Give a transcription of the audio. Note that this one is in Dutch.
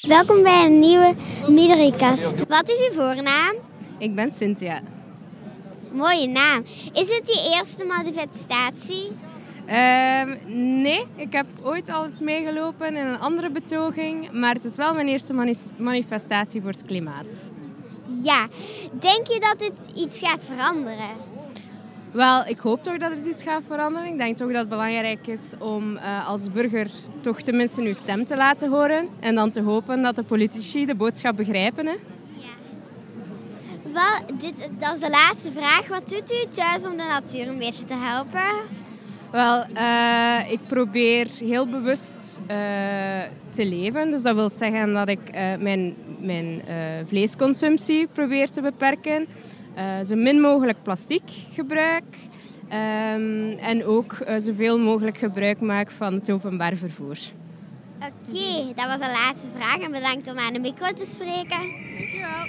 Welkom bij een nieuwe Midorikast. Wat is uw voornaam? Ik ben Cynthia. Mooie naam. Is het je eerste manifestatie? Ehm, nee, ik heb ooit al eens meegelopen in een andere betoging, maar het is wel mijn eerste manifestatie voor het klimaat. Ja. Denk je dat dit iets gaat veranderen? Wel, ik hoop toch dat het iets gaat veranderen. Ik denk toch dat het belangrijk is om eh, als burger toch tenminste uw stem te laten horen. En dan te hopen dat de politici de boodschap begrijpen. Hè. Wel, dit, dat is de laatste vraag. Wat doet u thuis om de natuur een beetje te helpen? Wel, eh, ik probeer heel bewust eh, te leven. Dus dat wil zeggen dat ik mijn, mijn vleesconsumptie probeer te beperken. Eh, zo min mogelijk plastic gebruik. Ehm, en ook eh, zoveel mogelijk gebruik maak van het openbaar vervoer. Oké, dat was de laatste vraag. En bedankt om aan de micro te spreken. Dankjewel.